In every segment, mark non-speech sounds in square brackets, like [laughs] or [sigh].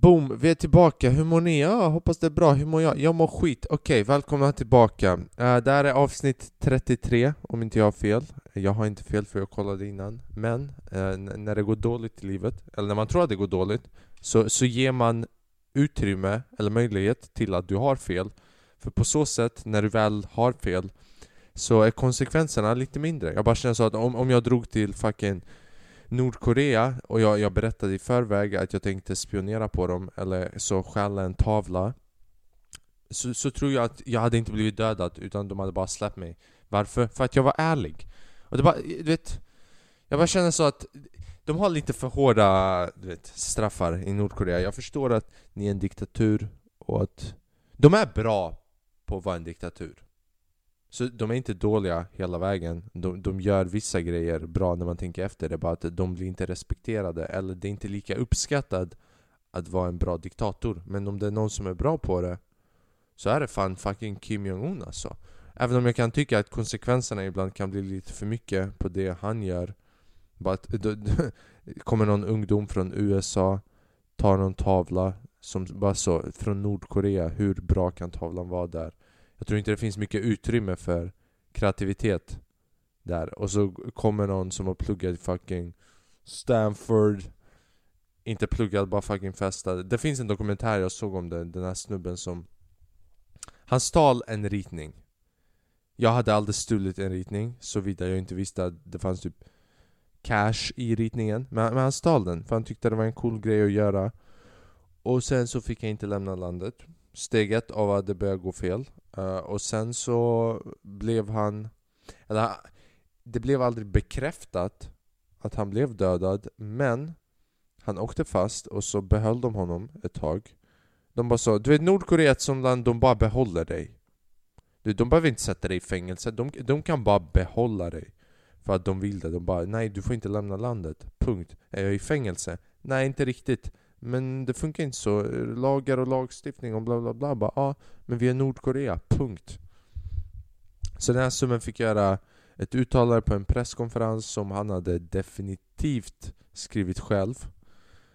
Boom, vi är tillbaka. Hur mår ni? Ja, hoppas det är bra. Hur mår jag? Jag mår skit. Okej, välkomna tillbaka. Uh, det här är avsnitt 33, om inte jag har fel. Jag har inte fel för jag kollade innan. Men uh, när det går dåligt i livet, eller när man tror att det går dåligt, så, så ger man utrymme eller möjlighet till att du har fel. För på så sätt, när du väl har fel, så är konsekvenserna lite mindre. Jag bara känner så att om, om jag drog till fucking Nordkorea och jag, jag berättade i förväg att jag tänkte spionera på dem eller så stjäla en tavla. Så, så tror jag att jag hade inte blivit dödad utan de hade bara släppt mig. Varför? För att jag var ärlig. Och det bara, du vet Jag bara känner så att de har lite för hårda du vet, straffar i Nordkorea. Jag förstår att ni är en diktatur och att de är bra på att vara en diktatur så de är inte dåliga hela vägen. De, de gör vissa grejer bra när man tänker efter. Det är bara att de blir inte respekterade. Eller det är inte lika uppskattat att vara en bra diktator. Men om det är någon som är bra på det så är det fan fucking Kim Jong-Un alltså. Även om jag kan tycka att konsekvenserna ibland kan bli lite för mycket på det han gör. Bara att, [laughs] kommer någon ungdom från USA, tar någon tavla som bara så, från Nordkorea, hur bra kan tavlan vara där? Jag tror inte det finns mycket utrymme för kreativitet där. Och så kommer någon som har pluggat fucking Stanford. Inte pluggat, bara fucking festat Det finns en dokumentär jag såg om det, den här snubben som Han stal en ritning. Jag hade aldrig stulit en ritning Såvida jag inte visste att det fanns typ Cash i ritningen. Men, men han stal den för han tyckte det var en cool grej att göra. Och sen så fick jag inte lämna landet. Steg ett av att det började gå fel Uh, och sen så blev han... Eller det blev aldrig bekräftat att han blev dödad, men han åkte fast och så behöll de honom ett tag. De bara sa, du vet Nordkorea är ett sånt land, de bara behåller dig. Du, de behöver inte sätta dig i fängelse, de, de kan bara behålla dig. För att de vill det. De bara, nej du får inte lämna landet. Punkt. Är jag i fängelse? Nej, inte riktigt. Men det funkar inte så. Lagar och lagstiftning och bla bla bla. Bara, ja, men vi är Nordkorea. Punkt. Så den här summan fick göra ett uttalande på en presskonferens som han hade definitivt skrivit själv.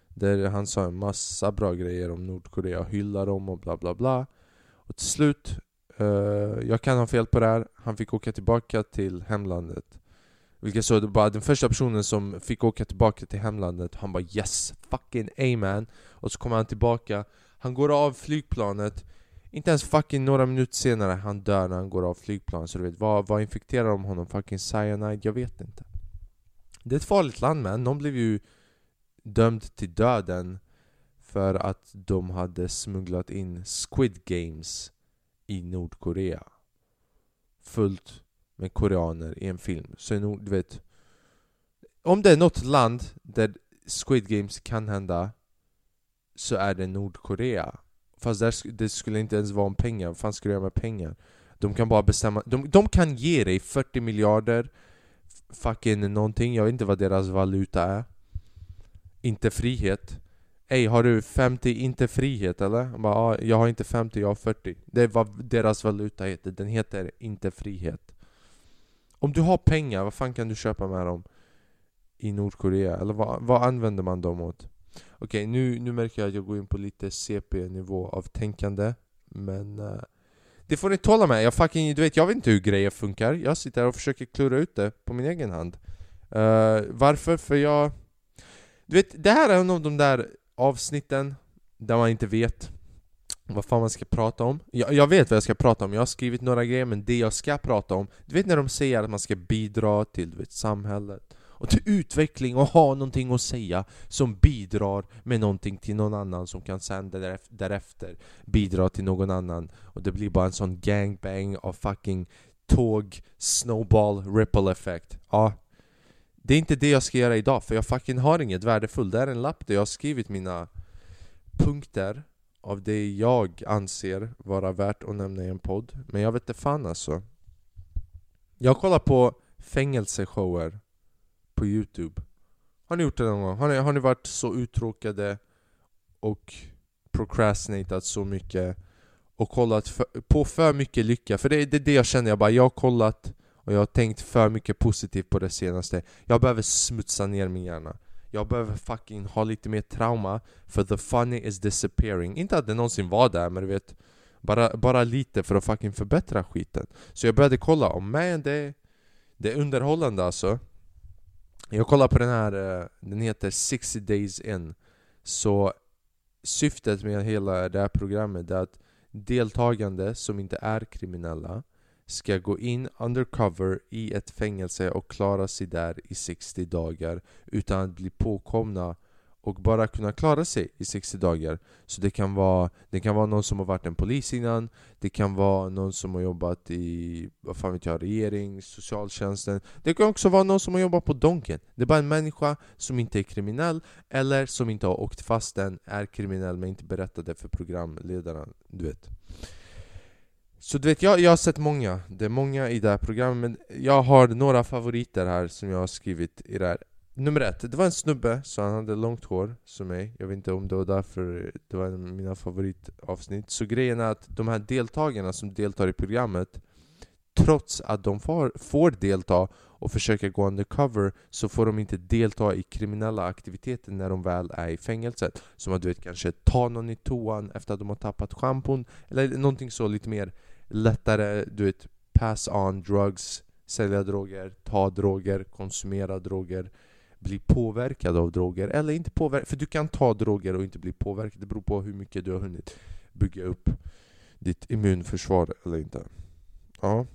Där han sa en massa bra grejer om Nordkorea, hyllar dem och bla bla bla. Och till slut, uh, jag kan ha fel på det här, han fick åka tillbaka till hemlandet. Vilket så det bara den första personen som fick åka tillbaka till hemlandet Han bara yes, fucking amen. Och så kommer han tillbaka. Han går av flygplanet. Inte ens fucking några minuter senare Han dör när han går av flygplanet. Så du vet, vad, vad infekterar de honom? Fucking cyanide? Jag vet inte. Det är ett farligt land men De blev ju dömd till döden För att de hade smugglat in Squid Games I Nordkorea. Fullt med koreaner i en film. Så nog, du vet Om det är något land där Squid Games kan hända Så är det Nordkorea. Fast där, det skulle inte ens vara om pengar, vad fan skulle jag göra med pengar? De kan bara bestämma, de, de kan ge dig 40 miljarder Fucking någonting, jag vet inte vad deras valuta är. Inte frihet. Ey, har du 50 inte frihet eller? Bara, ah, jag har inte 50, jag har 40 Det är vad deras valuta heter, den heter inte frihet om du har pengar, vad fan kan du köpa med dem? I Nordkorea? Eller vad, vad använder man dem åt? Okej, okay, nu, nu märker jag att jag går in på lite CP-nivå av tänkande Men uh, det får ni tåla med, jag fucking, du vet, jag vet inte hur grejer funkar Jag sitter här och försöker klura ut det på min egen hand uh, Varför? För jag... Du vet, det här är en av de där avsnitten där man inte vet vad fan man ska prata om. Jag, jag, vet vad jag ska prata om, jag har skrivit några grejer men det jag ska prata om Du vet när de säger att man ska bidra till vet, samhället? Och till utveckling och ha någonting att säga som bidrar med någonting till någon annan som kan sen därefter bidra till någon annan. Och det blir bara en sån gangbang av fucking tåg, snowball, ripple effect. Ja, det är inte det jag ska göra idag för jag fucking har inget värdefullt. Det är en lapp där jag har skrivit mina punkter av det jag anser vara värt att nämna i en podd Men jag vet inte fan alltså Jag kollar på fängelseshower på youtube Har ni gjort det någon gång? Har ni, har ni varit så uttråkade och procrastinatat så mycket och kollat för, på för mycket lycka? För det, det är det jag känner, jag bara jag har kollat och jag har tänkt för mycket positivt på det senaste Jag behöver smutsa ner min hjärna jag behöver fucking ha lite mer trauma för the funny is disappearing. Inte att det någonsin var där men du vet Bara, bara lite för att fucking förbättra skiten. Så jag började kolla, och man det, det är underhållande alltså. Jag kollar på den här, eh, den heter 60 days in. Så syftet med hela det här programmet är att deltagande som inte är kriminella ska gå in undercover i ett fängelse och klara sig där i 60 dagar utan att bli påkomna och bara kunna klara sig i 60 dagar. Så det kan vara, det kan vara någon som har varit en polis innan, det kan vara någon som har jobbat i vad fan vet jag, regering, socialtjänsten. Det kan också vara någon som har jobbat på Donken. Det är bara en människa som inte är kriminell eller som inte har åkt fast än, är kriminell men inte berättade för programledaren, Du vet. Så du vet, jag, jag har sett många, det är många i det här programmet men jag har några favoriter här som jag har skrivit i det här. Nummer ett, det var en snubbe, så han hade långt hår som mig. Jag vet inte om det var därför det var en av mina favoritavsnitt. Så grejen är att de här deltagarna som deltar i programmet Trots att de får, får delta och försöka gå undercover så får de inte delta i kriminella aktiviteter när de väl är i fängelset. Som att du vet kanske ta någon i toan efter att de har tappat schampon Eller någonting så lite mer lättare, du vet pass on drugs Sälja droger, ta droger, konsumera droger bli påverkad av droger eller inte påverkad. För du kan ta droger och inte bli påverkad. Det beror på hur mycket du har hunnit bygga upp ditt immunförsvar eller inte. Ja.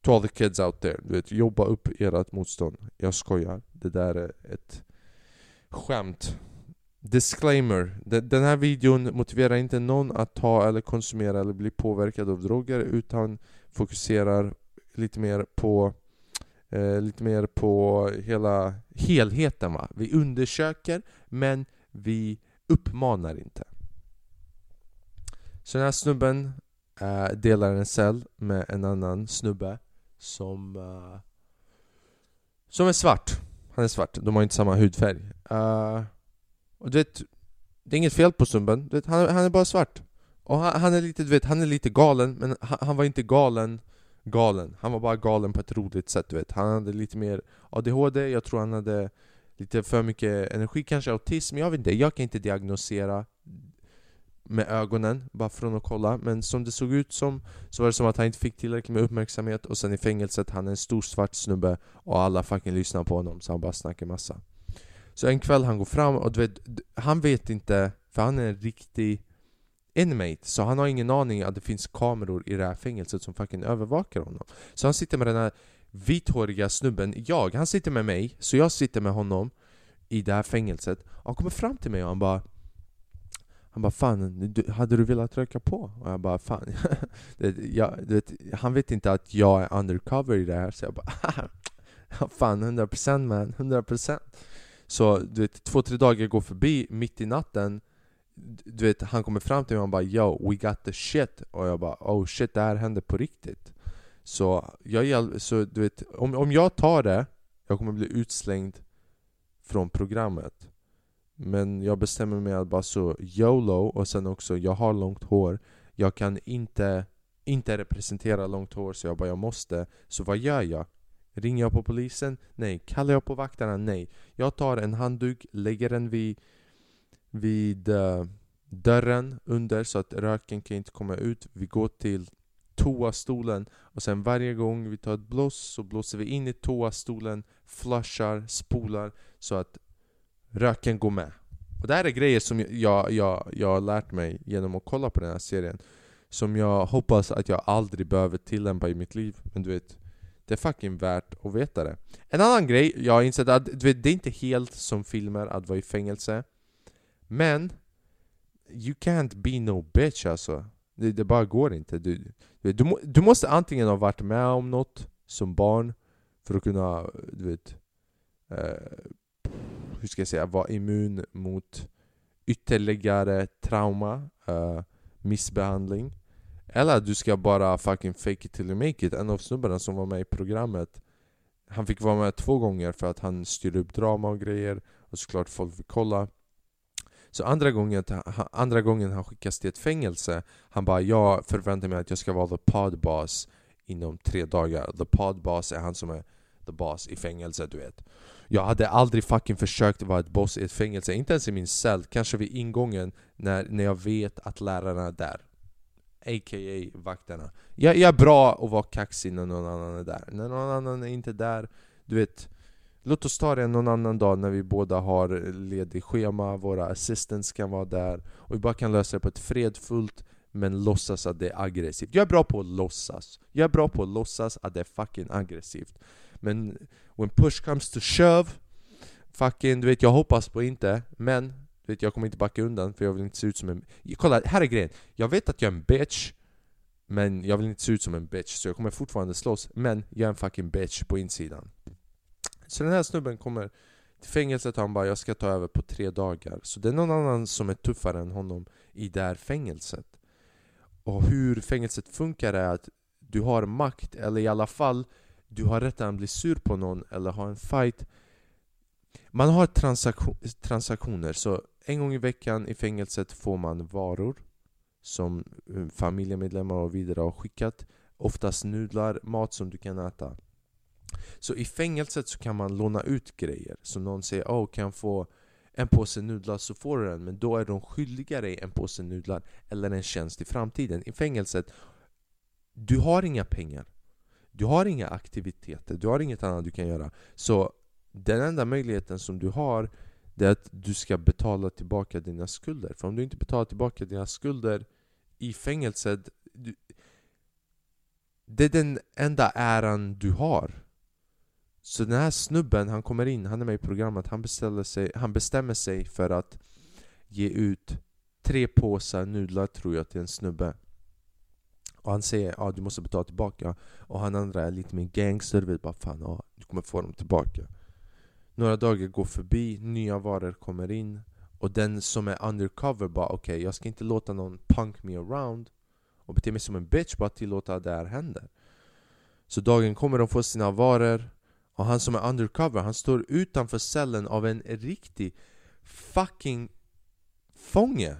To all the kids out there, du vet, jobba upp ert motstånd. Jag skojar. Det där är ett skämt. Disclaimer. Den här videon motiverar inte någon att ta eller konsumera eller bli påverkad av droger utan fokuserar lite mer på eh, lite mer på hela helheten va. Vi undersöker men vi uppmanar inte. Så den här snubben eh, delar en cell med en annan snubbe som eh, Som är svart. Han är svart, de har inte samma hudfärg. Uh, och du vet, det är inget fel på Sumben, du vet, han, han är bara svart. Och han, han, är lite, du vet, han är lite galen, men han, han var inte galen galen. Han var bara galen på ett roligt sätt du vet. Han hade lite mer ADHD, jag tror han hade lite för mycket energi, kanske autism, jag vet inte. Jag kan inte diagnosera med ögonen, bara från att kolla. Men som det såg ut som, så var det som att han inte fick tillräckligt med uppmärksamhet och sen i fängelset, han är en stor svart snubbe och alla fucking lyssnar på honom så han bara snackar massa. Så en kväll han går fram och du vet, han vet inte, för han är en riktig inmate, så han har ingen aning att det finns kameror i det här fängelset som fucking övervakar honom. Så han sitter med den här vithåriga snubben, jag, han sitter med mig, så jag sitter med honom i det här fängelset. Han kommer fram till mig och han bara han bara 'Fan, du, hade du velat röka på?' Och jag bara 'Fan' [laughs] jag, vet, Han vet inte att jag är undercover i det här, så jag bara [laughs] 'Fan, 100% man, 100% så du vet, två, tre dagar går förbi mitt i natten du vet, han kommer fram till mig och bara 'Yo, we got the shit' Och jag bara 'Oh shit, det här händer på riktigt' Så, jag, så du vet, om, om jag tar det, jag kommer bli utslängd från programmet. Men jag bestämmer mig att bara så YOLO och sen också, jag har långt hår. Jag kan inte, inte representera långt hår så jag bara jag måste. Så vad gör jag? Ringer jag på polisen? Nej. Kallar jag på vakterna? Nej. Jag tar en handduk, lägger den vid vid uh, dörren under så att röken kan inte komma ut. Vi går till toastolen och sen varje gång vi tar ett blås så blåser vi in i toastolen, flushar, spolar så att röken går med. Och det här är grejer som jag, jag, jag har lärt mig genom att kolla på den här serien Som jag hoppas att jag aldrig behöver tillämpa i mitt liv Men du vet, det är fucking värt att veta det. En annan grej jag har insett att du vet, det är inte helt som filmer att vara i fängelse. Men You can't be no bitch alltså. Det, det bara går inte. Du, du, du, du måste antingen ha varit med om något som barn För att kunna, du vet eh, Hur ska jag säga, vara immun mot ytterligare trauma eh, Missbehandling. Eller att du ska bara fucking fake it till you make it. En av snubbarna som var med i programmet Han fick vara med två gånger för att han styrde upp drama och grejer Och såklart folk fick kolla. Så andra gången, andra gången han skickas till ett fängelse Han bara 'Jag förväntar mig att jag ska vara the pod boss inom tre dagar' The pod boss är han som är the boss i fängelset du vet. Jag hade aldrig fucking försökt vara ett boss i ett fängelse, inte ens i min cell, kanske vid ingången när, när jag vet att lärarna är där. A.k.a. vakterna. Jag, jag är bra att vara kaxig när någon annan är där. När någon annan är inte där, du vet Låt oss ta det någon annan dag när vi båda har ledig schema, våra assistants kan vara där och vi bara kan lösa det på ett fredfullt men låtsas att det är aggressivt. Jag är bra på att låtsas. Jag är bra på att låtsas att det är fucking aggressivt. Men when push comes to shove Fucking, du vet jag hoppas på inte Men, du vet jag kommer inte backa undan för jag vill inte se ut som en... Kolla, här är grejen. Jag vet att jag är en bitch Men jag vill inte se ut som en bitch så jag kommer fortfarande slåss Men jag är en fucking bitch på insidan. Så den här snubben kommer till fängelset och han bara 'Jag ska ta över på tre dagar' Så det är någon annan som är tuffare än honom i det här fängelset. Och hur fängelset funkar är att du har makt, eller i alla fall du har rätt att bli sur på någon eller ha en fight. Man har transaktion, transaktioner, så en gång i veckan i fängelset får man varor som eh, familjemedlemmar och vidare har skickat. Oftast nudlar, mat som du kan äta. Så i fängelset så kan man låna ut grejer. Så någon säger oh, kan jag få en påse nudlar? Så får du den. Men då är de skyldiga dig en påse nudlar eller en tjänst i framtiden. I fängelset, du har inga pengar. Du har inga aktiviteter, du har inget annat du kan göra. Så den enda möjligheten som du har det är att du ska betala tillbaka dina skulder. För om du inte betalar tillbaka dina skulder i fängelset du, Det är den enda äran du har. Så den här snubben, han kommer in, han är med i programmet, han, beställer sig, han bestämmer sig för att ge ut tre påsar nudlar tror jag till en snubbe och han säger att ah, du måste betala tillbaka Och han andra är lite mer gangster, vet bara fan ah, du kommer få dem tillbaka några dagar går förbi, nya varor kommer in Och den som är undercover bara okej, okay, jag ska inte låta någon punk me around Och bete mig som en bitch, bara tillåta att det här händer. Så dagen kommer de får sina varor Och han som är undercover, han står utanför cellen av en riktig fucking fånge.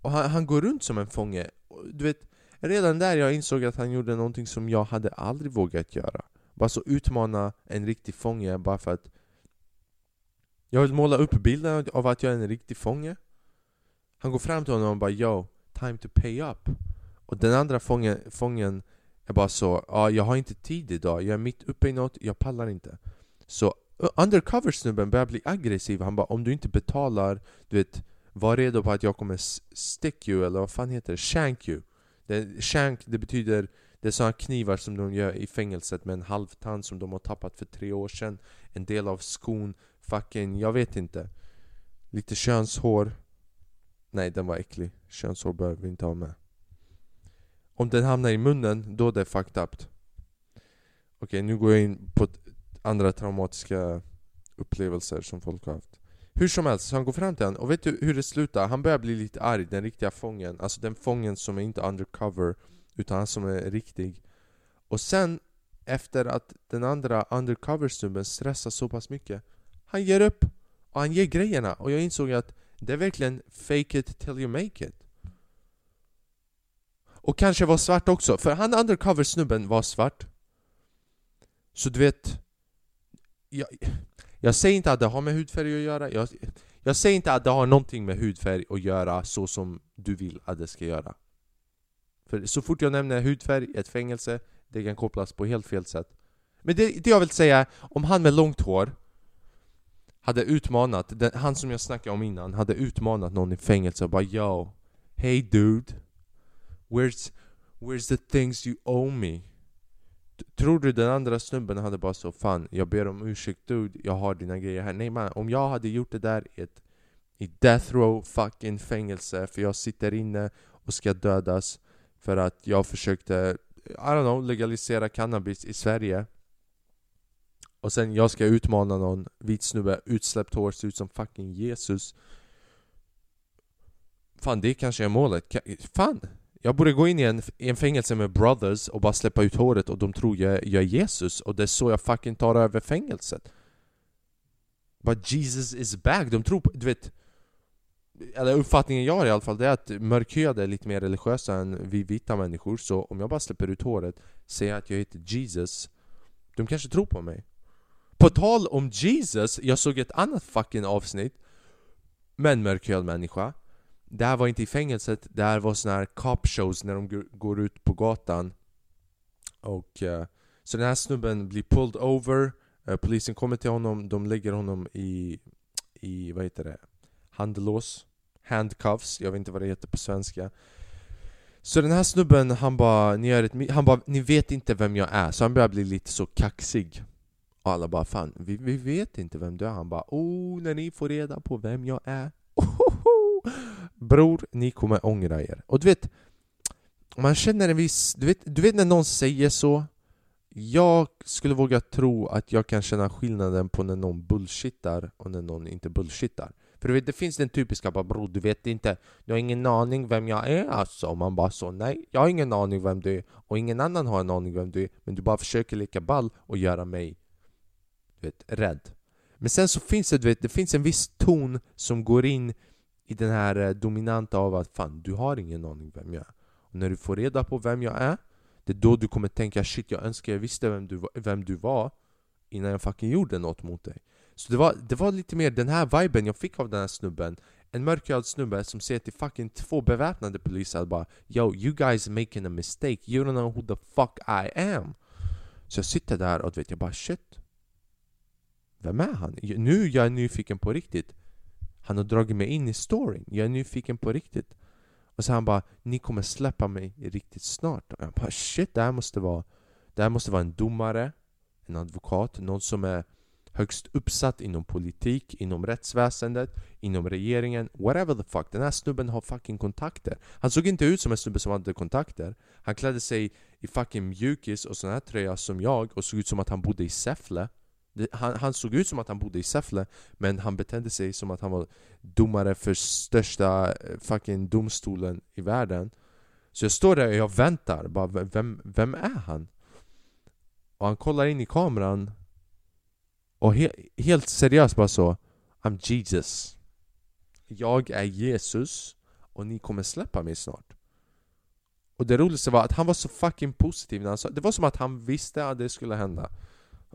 Och han, han går runt som en fånge. Du vet, Redan där jag insåg att han gjorde någonting som jag hade aldrig vågat göra. Bara så utmana en riktig fånge bara för att Jag vill måla upp bilden av att jag är en riktig fånge. Han går fram till honom och bara 'Yo, time to pay up' Och den andra fången, fången är bara så 'Ja, jag har inte tid idag, jag är mitt uppe i något, jag pallar inte' Så undercover-snubben börjar bli aggressiv, han bara 'Om du inte betalar, du vet Var redo på att jag kommer stick you, eller vad fan heter det? Shank you' Det, shank, det betyder det är såna knivar som de gör i fängelset med en halvtand som de har tappat för tre år sedan. En del av skon, fucking, jag vet inte. Lite könshår. Nej den var äcklig, könshår behöver vi inte ha med. Om den hamnar i munnen, då är det fucked up. Okej okay, nu går jag in på andra traumatiska upplevelser som folk har haft. Hur som helst, så han går fram till honom och vet du hur det slutar? Han börjar bli lite arg, den riktiga fången. Alltså den fången som är inte undercover. Utan han som är riktig. Och sen, efter att den andra undercover-snubben stressar så pass mycket Han ger upp och han ger grejerna. Och jag insåg att det är verkligen fake it till you make it. Och kanske var svart också, för han undercover-snubben var svart. Så du vet jag, jag säger inte att det har med hudfärg att göra. Jag, jag säger inte att det har någonting med hudfärg att göra så som du vill att det ska göra. För så fort jag nämner hudfärg i ett fängelse Det kan kopplas på helt fel sätt. Men det, det jag vill säga, om han med långt hår Hade utmanat, den, han som jag snackade om innan Hade utmanat någon i fängelse och bara Yo, hey dude. Where's, where's the things you owe me? Tror du den andra snubben hade bara så Fan, jag ber om ursäkt dude, jag har dina grejer här. Nej man, om jag hade gjort det där i ett i death row fucking fängelse för jag sitter inne och ska dödas för att jag försökte, I don't know, legalisera cannabis i Sverige. Och sen jag ska utmana någon vit snubbe, utsläppt hår, ser ut som fucking Jesus. Fan det kanske är målet, fan! Jag borde gå in i en, i en fängelse med brothers och bara släppa ut håret och de tror jag, jag är Jesus. Och det är så jag fucking tar över fängelset. But Jesus is back, de tror på, du vet eller uppfattningen jag har i alla fall, det är att mörkhyade är lite mer religiösa än vi vita människor. Så om jag bara släpper ut håret, säger att jag heter Jesus De kanske tror på mig. På tal om Jesus, jag såg ett annat fucking avsnitt med en mörkhyad människa. Det här var inte i fängelset, det här var såna här cop shows när de går ut på gatan. Och uh, Så den här snubben blir pulled over uh, Polisen kommer till honom, de lägger honom i, i vad heter det? Handlås Handcuffs, jag vet inte vad det heter på svenska. Så den här snubben, han bara, ni, ett, han bara, ni vet inte vem jag är, så han börjar bli lite så kaxig. Och alla bara, fan, vi, vi vet inte vem du är. Han bara, oh, när ni får reda på vem jag är. Ohoho! Bror, ni kommer ångra er. Och du vet, man känner en viss, du vet, du vet när någon säger så? Jag skulle våga tro att jag kan känna skillnaden på när någon bullshittar och när någon inte bullshittar för du vet, det finns den typiska bara bror, du vet inte, du har ingen aning vem jag är alltså. Och man bara så, nej, jag har ingen aning vem du är och ingen annan har en aning vem du är. Men du bara försöker leka ball och göra mig, du vet, rädd. Men sen så finns det, du vet, det finns en viss ton som går in i den här eh, dominanta av att fan, du har ingen aning vem jag är. Och när du får reda på vem jag är, det är då du kommer tänka shit, jag önskar jag visste vem du, vem du var innan jag fucking gjorde något mot dig. Så det var, det var lite mer den här viben jag fick av den här snubben. En mörkhyad snubbe som säger till fucking två beväpnade poliser bara Yo, you guys making a mistake, you don't know who the fuck I am. Så jag sitter där och vet, jag bara shit. Vem är han? Nu är jag nyfiken på riktigt. Han har dragit mig in i storyn, jag är nyfiken på riktigt. Och så han bara Ni kommer släppa mig riktigt snart och jag bara shit, det här måste vara Det här måste vara en domare En advokat, någon som är högst uppsatt inom politik, inom rättsväsendet, inom regeringen, whatever the fuck. Den här snubben har fucking kontakter. Han såg inte ut som en snubbe som hade kontakter. Han klädde sig i fucking mjukis och sån här tröja som jag och såg ut som att han bodde i Säffle. Han, han, såg ut som att han bodde i Säffle men han betedde sig som att han var domare för största eh, fucking domstolen i världen. Så jag står där och jag väntar, bara vem, vem är han? Och han kollar in i kameran och he helt seriöst bara så I'm Jesus Jag är Jesus och ni kommer släppa mig snart Och det roligaste var att han var så fucking positiv när han sa Det var som att han visste att det skulle hända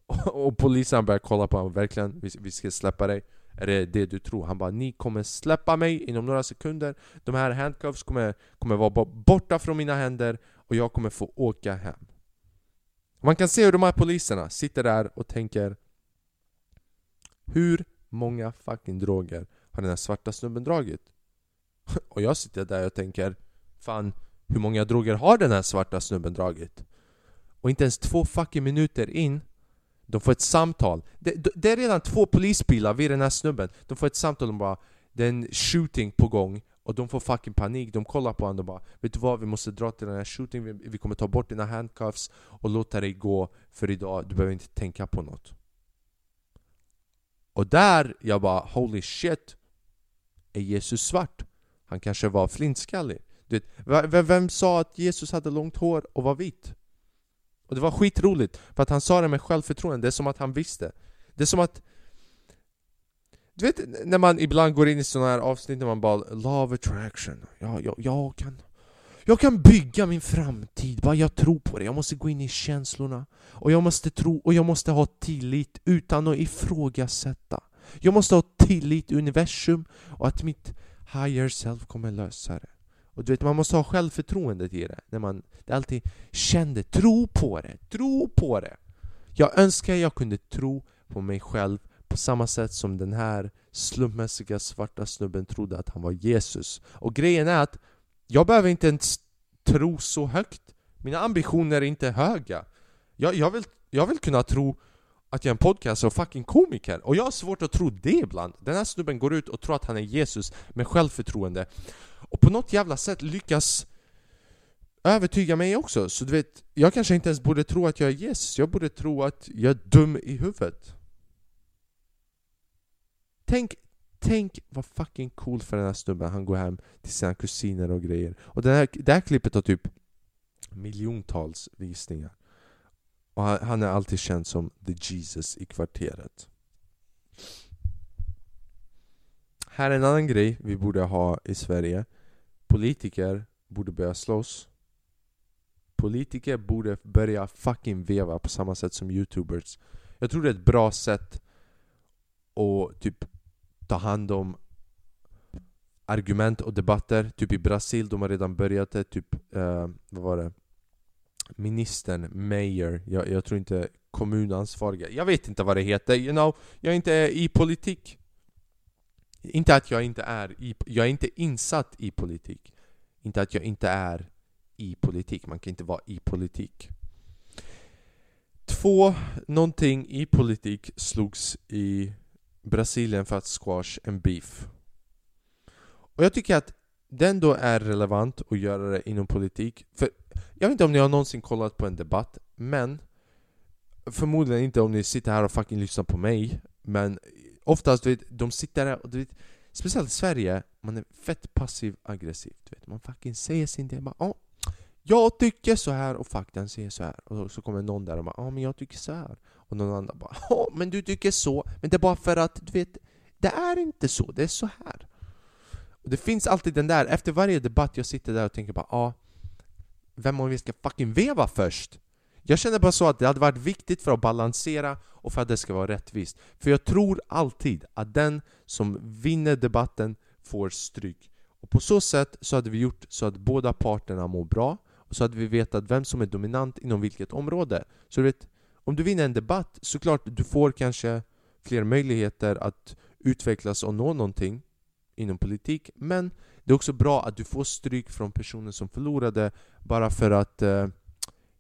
[laughs] Och, polisen började kolla på honom, verkligen vi, vi ska släppa dig Är det det du tror? Han bara Ni kommer släppa mig inom några sekunder De här handcuffs kommer, kommer vara borta från mina händer Och jag kommer få åka hem Man kan se hur de här poliserna sitter där och tänker hur många fucking droger har den här svarta snubben dragit? [laughs] Och jag sitter där och tänker Fan, hur många droger har den här svarta snubben dragit? Och inte ens två fucking minuter in de får ett samtal. Det, det är redan två polisbilar vid den här snubben. De får ett samtal och bara Det är en shooting på gång. Och de får fucking panik, de kollar på honom och bara Vet du vad, vi måste dra till den här shooting, vi, vi kommer ta bort dina handcuffs och låta dig gå. För idag, du behöver inte tänka på något. Och där, jag bara holy shit. Är Jesus svart? Han kanske var flintskallig. Du vet, vem sa att Jesus hade långt hår och var vit? Och det var skitroligt, för att han sa det med självförtroende, det är som att han visste Det är som att Du vet när man ibland går in i sådana här avsnitt när man bara Law of attraction, jag, jag, jag kan jag kan bygga min framtid, bara jag tror på det. Jag måste gå in i känslorna. Och jag måste tro och jag måste ha tillit utan att ifrågasätta. Jag måste ha tillit i universum och att mitt higher self kommer lösa det. Och du vet, man måste ha självförtroende i det. När man det alltid kände, tro på det, tro på det. Jag önskar jag kunde tro på mig själv på samma sätt som den här slumpmässiga svarta snubben trodde att han var Jesus. Och grejen är att jag behöver inte ens tro så högt. Mina ambitioner är inte höga. Jag, jag, vill, jag vill kunna tro att jag är en podcaster och fucking komiker. Och jag har svårt att tro det ibland. Den här snubben går ut och tror att han är Jesus med självförtroende. Och på något jävla sätt lyckas övertyga mig också. Så du vet, jag kanske inte ens borde tro att jag är Jesus. Jag borde tro att jag är dum i huvudet. Tänk, Tänk vad fucking cool för den här snubben, han går hem till sina kusiner och grejer. Och det här, det här klippet har typ miljontals visningar. Och han, han är alltid känd som the Jesus i kvarteret. Här är en annan grej vi borde ha i Sverige. Politiker borde börja slåss. Politiker borde börja fucking veva på samma sätt som youtubers Jag tror det är ett bra sätt att typ ta hand om argument och debatter. Typ i Brasil, de har redan börjat det. Typ, eh, vad var det? Ministern, mayor, jag, jag tror inte kommunansvariga. Jag vet inte vad det heter. You know, jag är inte i politik. Inte att jag inte är i, jag är inte insatt i politik. Inte att jag inte är i politik. Man kan inte vara i politik. Två någonting i politik slogs i Brasilien för att squash en beef. Och jag tycker att det ändå är relevant att göra det inom politik. För jag vet inte om ni har någonsin kollat på en debatt, men förmodligen inte om ni sitter här och fucking lyssnar på mig. Men oftast, du vet, de sitter där och du vet, speciellt i Sverige, man är fett passiv aggressiv. Du vet, man fucking säger sin del, bara oh, jag tycker så här och fuck den säger så här. Och så kommer någon där och bara ja men jag tycker så här. Och någon annan bara [laughs] ja men du tycker så. Men det är bara för att du vet, det är inte så, det är så här. Och det finns alltid den där, efter varje debatt jag sitter där och tänker bara ja Vem om vi ska fucking veva först? Jag känner bara så att det hade varit viktigt för att balansera och för att det ska vara rättvist. För jag tror alltid att den som vinner debatten får stryk. Och på så sätt så hade vi gjort så att båda parterna mår bra och så hade vi vetat vem som är dominant inom vilket område. Så du vet, om du vinner en debatt, såklart du får kanske fler möjligheter att utvecklas och nå någonting inom politik, men det är också bra att du får stryk från personen som förlorade bara för att eh,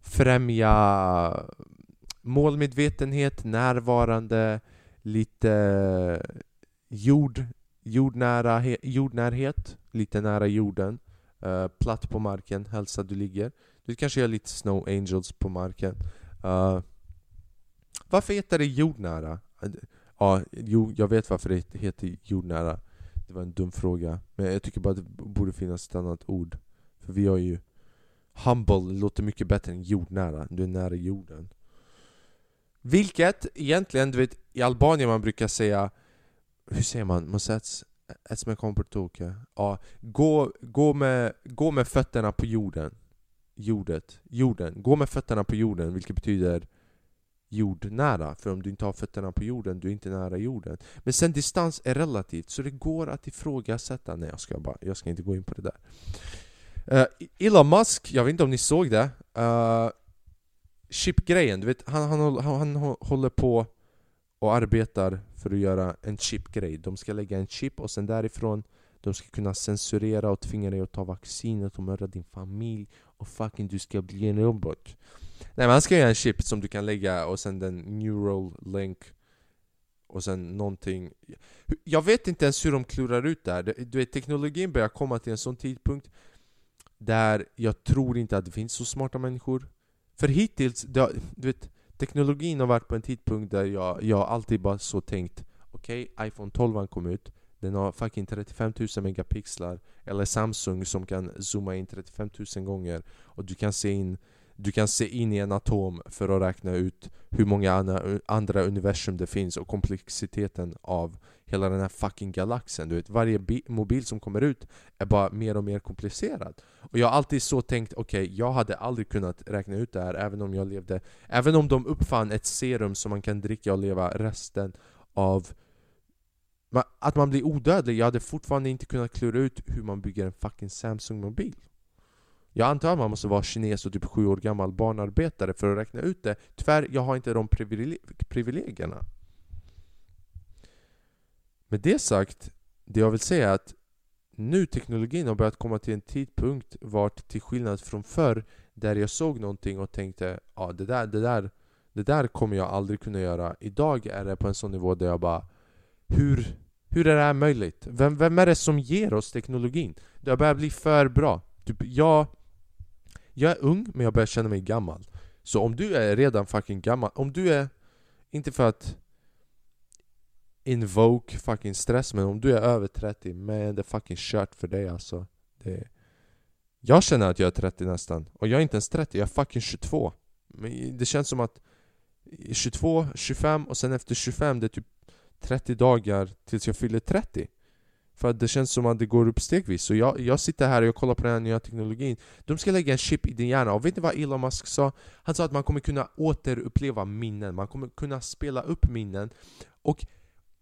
främja målmedvetenhet, närvarande, lite jord, jordnära, jordnärhet, lite nära jorden. Uh, platt på marken, hälsa du ligger. Du kanske gör lite snow angels på marken. Uh, varför heter det jordnära? Ja, uh, jo, jag vet varför det heter jordnära. Det var en dum fråga. Men jag tycker bara att det borde finnas ett annat ord. För vi har ju... Humble låter mycket bättre än jordnära. Du är nära jorden. Vilket egentligen, du vet, i Albanien man brukar säga... Hur säger man? Man säger Esme kommer på. Ja, gå, gå, med, gå med fötterna på jorden. Jordet. Jorden. Gå med fötterna på jorden, vilket betyder jordnära. För om du inte har fötterna på jorden, du är inte nära jorden. Men sen distans är relativt, så det går att ifrågasätta. Nej, jag ska, bara, jag ska inte gå in på det där. Uh, Elon Musk, jag vet inte om ni såg det. Uh, chipgrejen, du vet, han, han, han, han håller på och arbetar för att göra en chipgrej. De ska lägga en chip och sen därifrån de ska kunna censurera och tvinga dig att ta vaccinet och mörda din familj och fucking du ska bli en robot. Nej men han ska göra en chip som du kan lägga och sen den neural link och sen någonting Jag vet inte ens hur de klurar ut det här. Du vet, teknologin börjar komma till en sån tidpunkt där jag tror inte att det finns så smarta människor. För hittills, det, du vet Teknologin har varit på en tidpunkt där jag, jag alltid bara så tänkt Okej, okay, iPhone 12 kom ut Den har fucking 35 000 megapixlar Eller Samsung som kan zooma in 35 000 gånger Och du kan se in du kan se in i en atom för att räkna ut hur många andra universum det finns och komplexiteten av hela den här fucking galaxen. Du vet, varje mobil som kommer ut är bara mer och mer komplicerad. Och jag har alltid så tänkt, okej, okay, jag hade aldrig kunnat räkna ut det här även om jag levde... Även om de uppfann ett serum som man kan dricka och leva resten av... Att man blir odödlig, jag hade fortfarande inte kunnat klura ut hur man bygger en fucking Samsung-mobil. Jag antar att man måste vara kines och typ sju år gammal barnarbetare för att räkna ut det. Tyvärr, jag har inte de privilegierna. Med det sagt, det jag vill säga är att nu teknologin har börjat komma till en tidpunkt vart till skillnad från förr där jag såg någonting och tänkte ja det där, det där, det där kommer jag aldrig kunna göra. Idag är det på en sån nivå där jag bara hur, hur är det här möjligt? Vem, vem är det som ger oss teknologin? Det har börjat bli för bra. Typ jag jag är ung, men jag börjar känna mig gammal. Så om du är redan fucking gammal, om du är... Inte för att invoke fucking stress, men om du är över 30, man det är fucking kört för dig alltså. Det jag känner att jag är 30 nästan, och jag är inte ens 30, jag är fucking 22. Men det känns som att 22, 25 och sen efter 25 det är typ 30 dagar tills jag fyller 30. För att det känns som att det går upp stegvis. Så jag, jag sitter här och jag kollar på den här nya teknologin. De ska lägga en chip i din hjärna. Och vet ni vad Elon Musk sa? Han sa att man kommer kunna återuppleva minnen. Man kommer kunna spela upp minnen. Och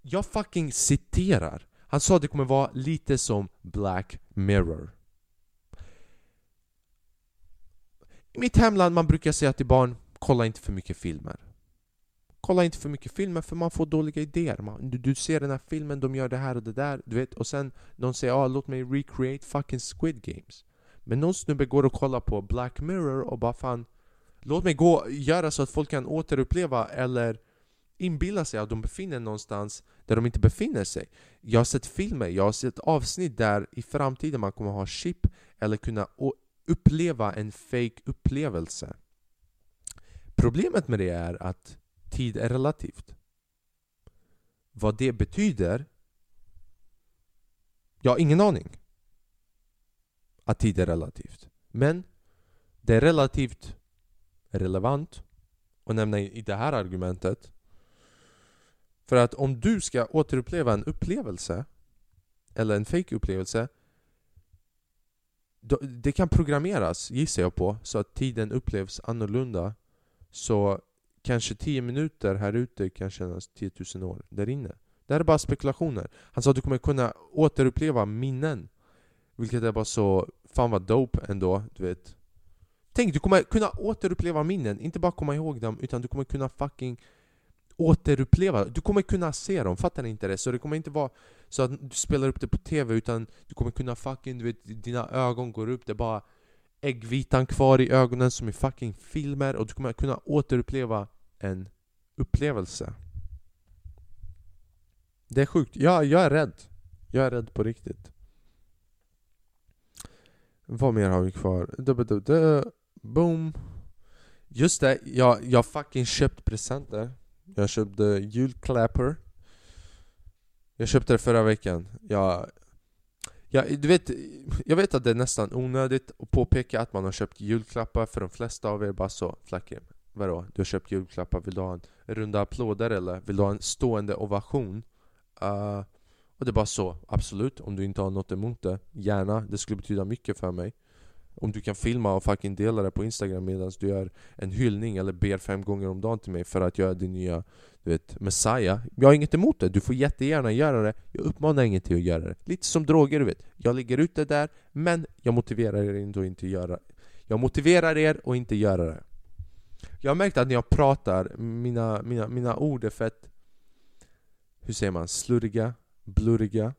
jag fucking citerar. Han sa att det kommer vara lite som Black Mirror. I mitt hemland man brukar säga till barn, kolla inte för mycket filmer. Kolla inte för mycket filmer för man får dåliga idéer. Man, du, du, ser den här filmen, de gör det här och det där, du vet. Och sen de säger ah, låt mig recreate fucking Squid Games. Men någon snubbe går och kollar på Black Mirror och bara fan Låt mig gå och göra så att folk kan återuppleva eller inbilla sig att de befinner någonstans där de inte befinner sig. Jag har sett filmer, jag har sett avsnitt där i framtiden man kommer ha chip eller kunna uppleva en fake upplevelse. Problemet med det är att tid är relativt. Vad det betyder? Jag har ingen aning. Att tid är relativt. Men det är relativt relevant att nämna i det här argumentet. För att om du ska återuppleva en upplevelse eller en fake upplevelse det kan programmeras, gissar jag på, så att tiden upplevs annorlunda. Så kanske 10 minuter här ute kan kännas 10 000 år där inne. Det här är bara spekulationer. Han sa att du kommer kunna återuppleva minnen. Vilket är bara så, fan vad dope ändå, du vet. Tänk, du kommer kunna återuppleva minnen, inte bara komma ihåg dem, utan du kommer kunna fucking återuppleva. Du kommer kunna se dem, fattar ni inte det? Så det kommer inte vara så att du spelar upp det på TV utan du kommer kunna fucking, du vet, dina ögon går upp, det är bara äggvitan kvar i ögonen som i fucking filmer och du kommer kunna återuppleva en upplevelse. Det är sjukt. Ja, jag är rädd. Jag är rädd på riktigt. Vad mer har vi kvar? Boom. Just det, jag, jag fucking köpt presenter. Jag köpte julklapper. Jag köpte det förra veckan. Jag... Jag, du vet, jag vet att det är nästan onödigt att påpeka att man har köpt julklappar för de flesta av er. Bara så Flacke, vadå? Du har köpt julklappar, vill du ha en runda applåder eller vill du ha en stående ovation? Uh, och det är bara så, absolut, om du inte har något emot det, gärna, det skulle betyda mycket för mig om du kan filma och fucking dela det på instagram medan du gör en hyllning eller ber fem gånger om dagen till mig för att göra din nya du vet, Messiah. Jag har inget emot det, du får jättegärna göra det. Jag uppmanar ingen till att göra det. Lite som droger du vet. Jag lägger ut det där, men jag motiverar er inte att inte göra Jag motiverar er att inte göra det. Jag har märkt att när jag pratar, mina, mina, mina ord är fett Hur säger man? Slurriga, blurriga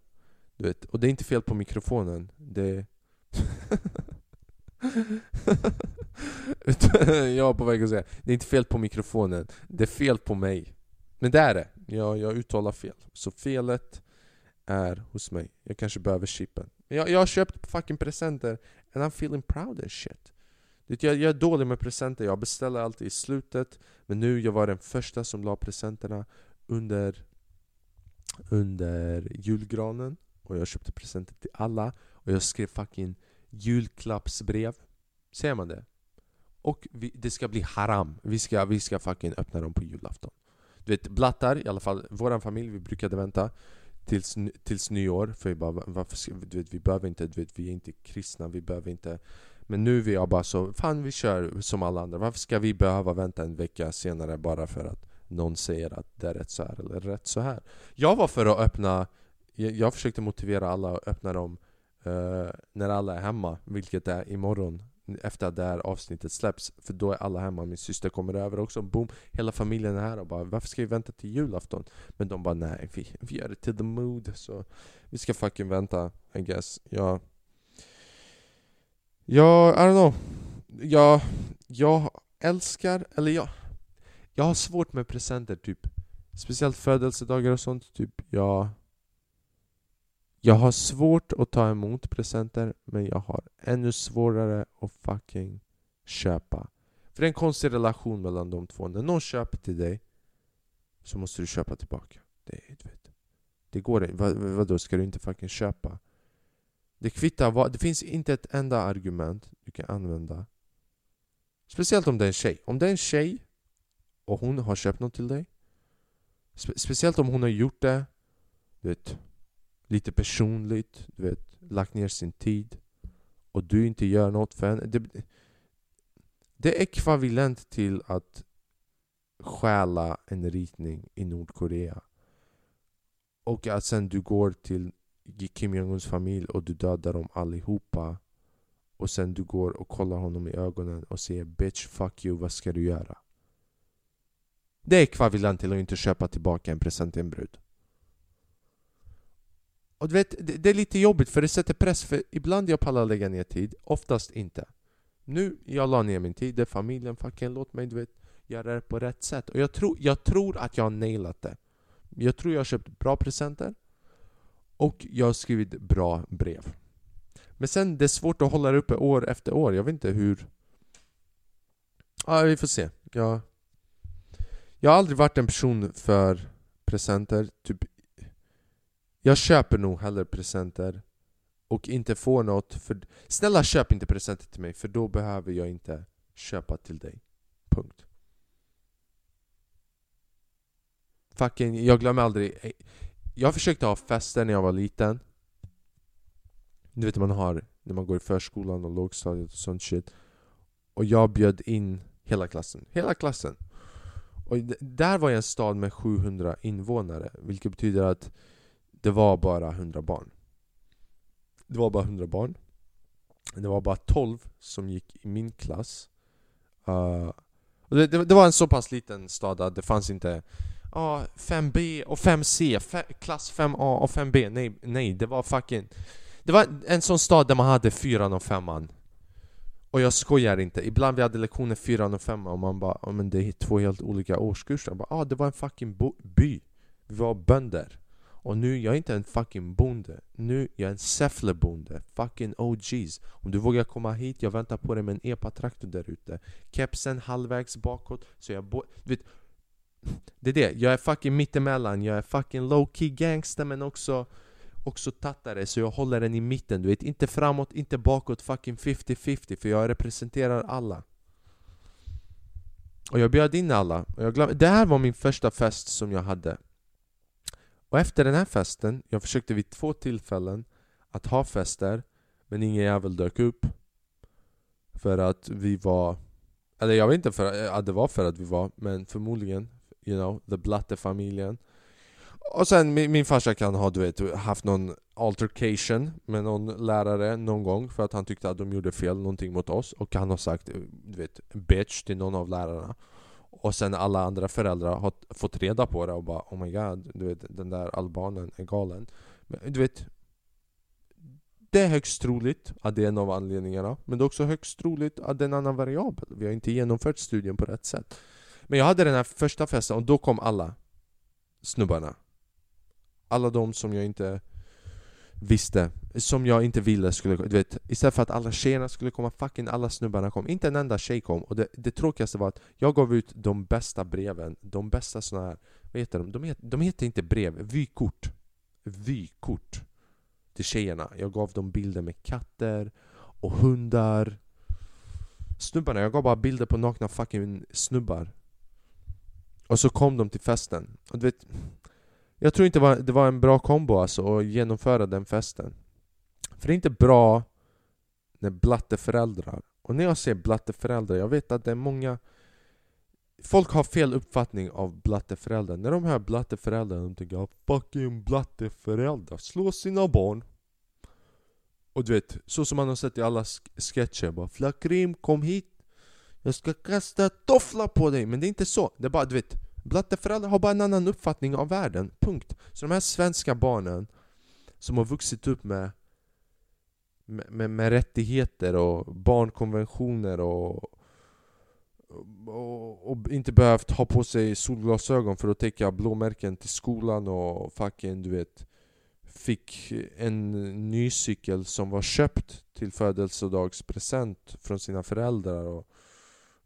du vet, och det är inte fel på mikrofonen. Det [laughs] [laughs] jag är på väg att säga, det är inte fel på mikrofonen, det är fel på mig. Men det är det, jag, jag uttalar fel. Så felet är hos mig. Jag kanske behöver chippen. Jag, jag har köpt fucking presenter and I'm feeling proud and shit. Jag, jag är dålig med presenter, jag beställer alltid i slutet Men nu jag var den första som la presenterna under, under julgranen Och jag köpte presenter till alla Och jag skrev fucking julklappsbrev. Säger man det? Och vi, det ska bli haram. Vi ska, vi ska fucking öppna dem på julafton. Du vet, blattar, i alla fall vår familj, vi brukade vänta tills, tills nyår. För vi bara, varför ska, du vet, vi behöver inte, du vet, vi är inte kristna, vi behöver inte men nu är jag bara så, fan vi kör som alla andra. Varför ska vi behöva vänta en vecka senare bara för att någon säger att det är rätt så här eller rätt så här? Jag var för att öppna, jag, jag försökte motivera alla att öppna dem uh, när alla är hemma, vilket är imorgon efter att det här avsnittet släpps För då är alla hemma, min syster kommer över också, boom Hela familjen är här och bara Varför ska vi vänta till julafton? Men de bara nej, vi, vi gör det till the mood Så vi ska fucking vänta, I guess. Ja. Ja, I don't know. Jag, jag älskar, eller jag Jag har svårt med presenter typ. Speciellt födelsedagar och sånt, typ jag jag har svårt att ta emot presenter men jag har ännu svårare att fucking köpa. För det är en konstig relation mellan de två. När någon köper till dig så måste du köpa tillbaka. Det, du vet. det går inte. Vad, vadå, ska du inte fucking köpa? Det kvittar vad, det finns inte ett enda argument du kan använda. Speciellt om det är en tjej. Om det är en tjej och hon har köpt något till dig. Spe, speciellt om hon har gjort det, du vet, lite personligt, du vet, lagt ner sin tid och du inte gör något för henne. Det, det är ekvivalent till att stjäla en ritning i Nordkorea. Och att sen du går till Kim Jong-Uns familj och du dödar dem allihopa. Och sen du går och kollar honom i ögonen och säger 'Bitch, fuck you, vad ska du göra?' Det är ekvivalent till att inte köpa tillbaka en present till en brud. Och du vet, det, det, är lite jobbigt för det sätter press, för ibland jag pallar lägga ner tid, oftast inte. Nu, jag la ner min tid, det är familjen, fucking låt mig du vet, göra det på rätt sätt. Och jag tror, jag tror att jag har nailat det. Jag tror jag har köpt bra presenter och jag har skrivit bra brev. Men sen, det är svårt att hålla det uppe år efter år, jag vet inte hur... Ja, vi får se. Jag, jag har aldrig varit en person för presenter, typ jag köper nog hellre presenter och inte får något för... Snälla köp inte presenter till mig för då behöver jag inte köpa till dig. Punkt. Fucking, jag glömmer aldrig eh, Jag försökte ha fester när jag var liten Du vet man har när man går i förskolan och lågstadiet och sånt shit Och jag bjöd in hela klassen, hela klassen Och där var jag en stad med 700 invånare Vilket betyder att det var bara 100 barn. Det var bara 100 barn. Det var bara 12 som gick i min klass. Uh, och det, det, det, var en så pass liten stad att det fanns inte uh, 5B och 5C, klass 5A och 5B Nej, nej, det var fucking Det var en sån stad där man hade 4 och 5 och jag skojar inte, ibland vi hade lektioner 4 och 5 och man bara oh, men det är två helt olika årskurser. Jag bara, ah, det var en fucking by. Vi var bönder och nu, jag är inte en fucking bonde. Nu, jag är en Säffle-bonde Fucking OGs Om du vågar komma hit, jag väntar på dig med en epa-traktor där ute. Kepsen halvvägs bakåt Så jag bo du vet, Det är det, jag är fucking mittemellan. Jag är fucking low-key gangster men också Också tattare, så jag håller den i mitten. Du vet, inte framåt, inte bakåt. Fucking 50-50 För jag representerar alla. Och jag bjöd in alla. Och jag glöm... Det här var min första fest som jag hade och efter den här festen, jag försökte vid två tillfällen att ha fester Men ingen jävel dök upp. För att vi var Eller jag vet inte för, eh, att det var för att vi var Men förmodligen You know, the Blatte-familjen Och sen min, min farsa kan ha du vet, haft någon altercation med någon lärare någon gång För att han tyckte att de gjorde fel, någonting mot oss. Och han har sagt eh, du vet, bitch till någon av lärarna och sen alla andra föräldrar har fått reda på det och bara Oh my god, du vet den där albanen är galen. Men du vet Det är högst troligt att det är en av anledningarna. Men det är också högst troligt att det är en annan variabel. Vi har inte genomfört studien på rätt sätt. Men jag hade den här första festen och då kom alla snubbarna. Alla de som jag inte visste, som jag inte ville skulle du vet, Istället för att alla tjejerna skulle komma, fucking alla snubbarna kom. Inte en enda tjej kom. Och det, det tråkigaste var att jag gav ut de bästa breven De bästa såna här, vad heter de? De heter, de heter inte brev, vykort. Vykort Till tjejerna. Jag gav dem bilder med katter och hundar. Snubbarna, jag gav bara bilder på nakna fucking snubbar. Och så kom de till festen. Och du vet jag tror inte det var en bra kombo alltså att genomföra den festen. För det är inte bra när blatteföräldrar Och när jag säger blatteföräldrar, jag vet att det är många Folk har fel uppfattning av blatteföräldrar När de hör blatteföräldrar, de tänker att 'fucking blatteföräldrar' slår sina barn. Och du vet, så som man har sett i alla sketcher bara Flakrim kom hit' Jag ska kasta toffla på dig' Men det är inte så, det är bara du vet Blatteföräldrar har bara en annan uppfattning av världen, punkt. Så de här svenska barnen som har vuxit upp med, med, med, med rättigheter och barnkonventioner och, och, och, inte behövt ha på sig solglasögon för att täcka blåmärken till skolan och fucking du vet Fick en ny cykel som var köpt till födelsedagspresent från sina föräldrar och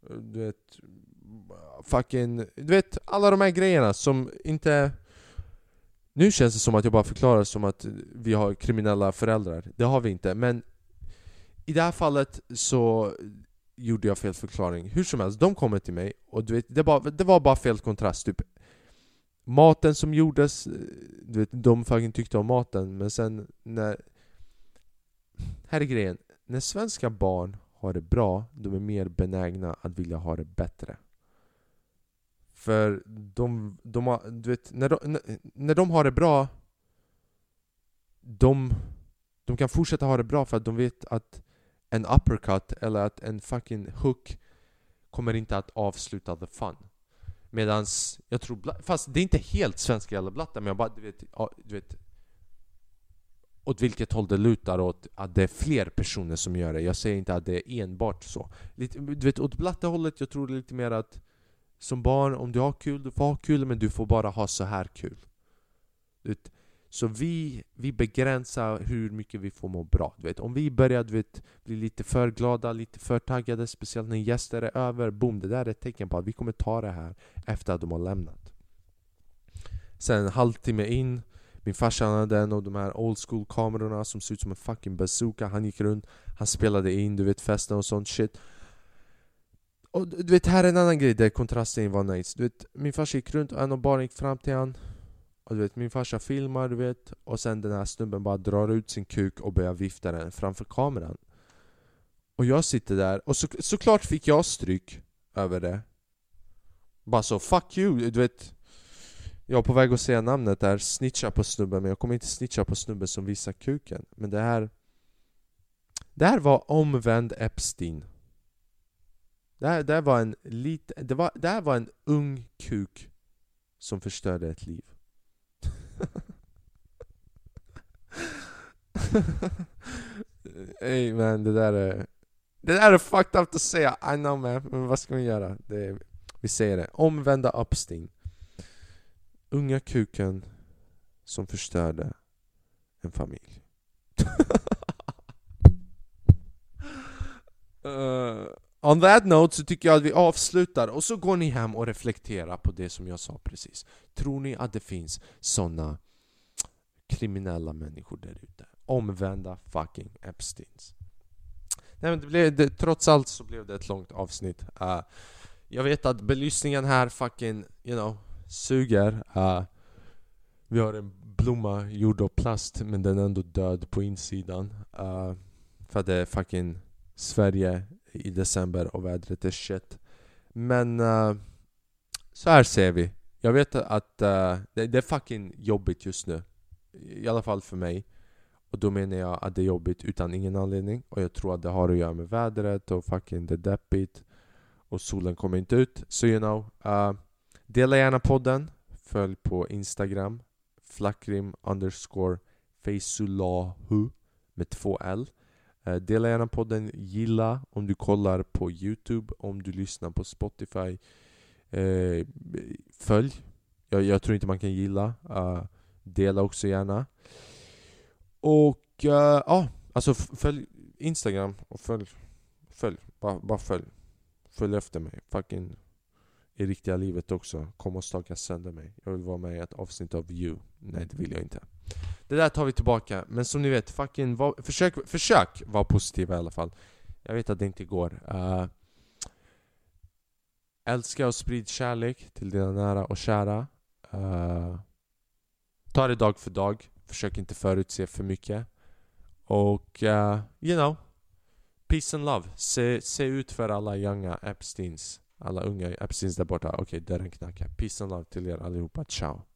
du vet fucking, du vet alla de här grejerna som inte Nu känns det som att jag bara förklarar som att vi har kriminella föräldrar, det har vi inte men I det här fallet så gjorde jag fel förklaring, hur som helst, de kommer till mig och du vet, det, bara, det var bara fel kontrast typ. Maten som gjordes, du vet, de fucking tyckte om maten, men sen när... Här är grejen, när svenska barn har det bra, de är mer benägna att vilja ha det bättre. För de, de har, du vet, när de, när de har det bra de, de kan fortsätta ha det bra för att de vet att en uppercut eller att en fucking hook kommer inte att avsluta the fun. Medans, jag tror, fast det är inte helt svenska eller blatta men jag bara, du vet, du vet åt vilket håll det lutar åt att det är fler personer som gör det. Jag säger inte att det är enbart så. Lite, du vet, åt blatta hållet, jag tror det är lite mer att som barn, om du har kul, du får ha kul men du får bara ha så här kul. Så vi, vi begränsar hur mycket vi får må bra. Du vet, om vi börjar du vet, bli lite för glada, lite för taggade, speciellt när gäster är över, boom, det där är ett tecken på att vi kommer ta det här efter att de har lämnat. Sen en halvtimme in, min farsa hade en av de här old school kamerorna som ser ut som en fucking bazooka. Han gick runt, han spelade in, du vet festen och sånt shit. Och du vet, här är en annan grej där kontrasten var nice. Du vet, min farsa gick runt och en av barnen gick fram till honom och du vet, min farsa filmar du vet. Och sen den här snubben bara drar ut sin kuk och börjar vifta den framför kameran. Och jag sitter där, och så, såklart fick jag stryk över det. Bara så 'fuck you' du vet. Jag är på väg att säga namnet där, snitcha på snubben Men jag kommer inte snitcha på snubben som visar kuken. Men det här Det här var omvänd Epstein det här, det här var en lit, det, var, det här var en ung kuk som förstörde ett liv. Ey man, det där är... Det där är fucked up att säga, I know man, men vad ska vi göra? Det vi säger det, omvända Upstein Unga kuken som förstörde en familj. Uh, [laughs] On that note så tycker jag att vi avslutar och så går ni hem och reflekterar på det som jag sa precis. Tror ni att det finns såna kriminella människor där ute? Omvända fucking Epsteins. Nej men det blev, det, trots allt så blev det ett långt avsnitt. Uh, jag vet att belysningen här fucking, you know, suger. Uh, vi har en blomma gjord av plast men den är ändå död på insidan. Uh, för att det är fucking Sverige i december och vädret är shit. Men uh, så här ser vi. Jag vet att uh, det, det, är fucking jobbigt just nu. I alla fall för mig. Och då menar jag att det är jobbigt utan ingen anledning. Och jag tror att det har att göra med vädret och fucking det är deppigt. Och solen kommer inte ut. Så you know. Uh, dela gärna podden. Följ på Instagram. Flackrim underscore Faisulahu med två L. Eh, dela gärna podden, gilla om du kollar på Youtube, om du lyssnar på Spotify. Eh, följ. Jag, jag, tror inte man kan gilla. Uh, dela också gärna. Och eh, ja, uh, alltså följ Instagram och följ. Följ. Bara, bara följ. Följ efter mig. Fucking i riktiga livet också. Kom och staka sönder mig. Jag vill vara med i ett avsnitt av You. Nej, det vill jag inte. Det där tar vi tillbaka, men som ni vet, fucking var, försök, försök vara positiva i alla fall. Jag vet att det inte går. Uh, älska och sprid kärlek till dina nära och kära. Uh, ta det dag för dag. Försök inte förutse för mycket. Och, uh, you know. Peace and love. Se, se ut för alla younga Epsteins. Alla unga Epsteins där borta. Okej, okay, dörren knackar. Peace and love till er allihopa. Ciao.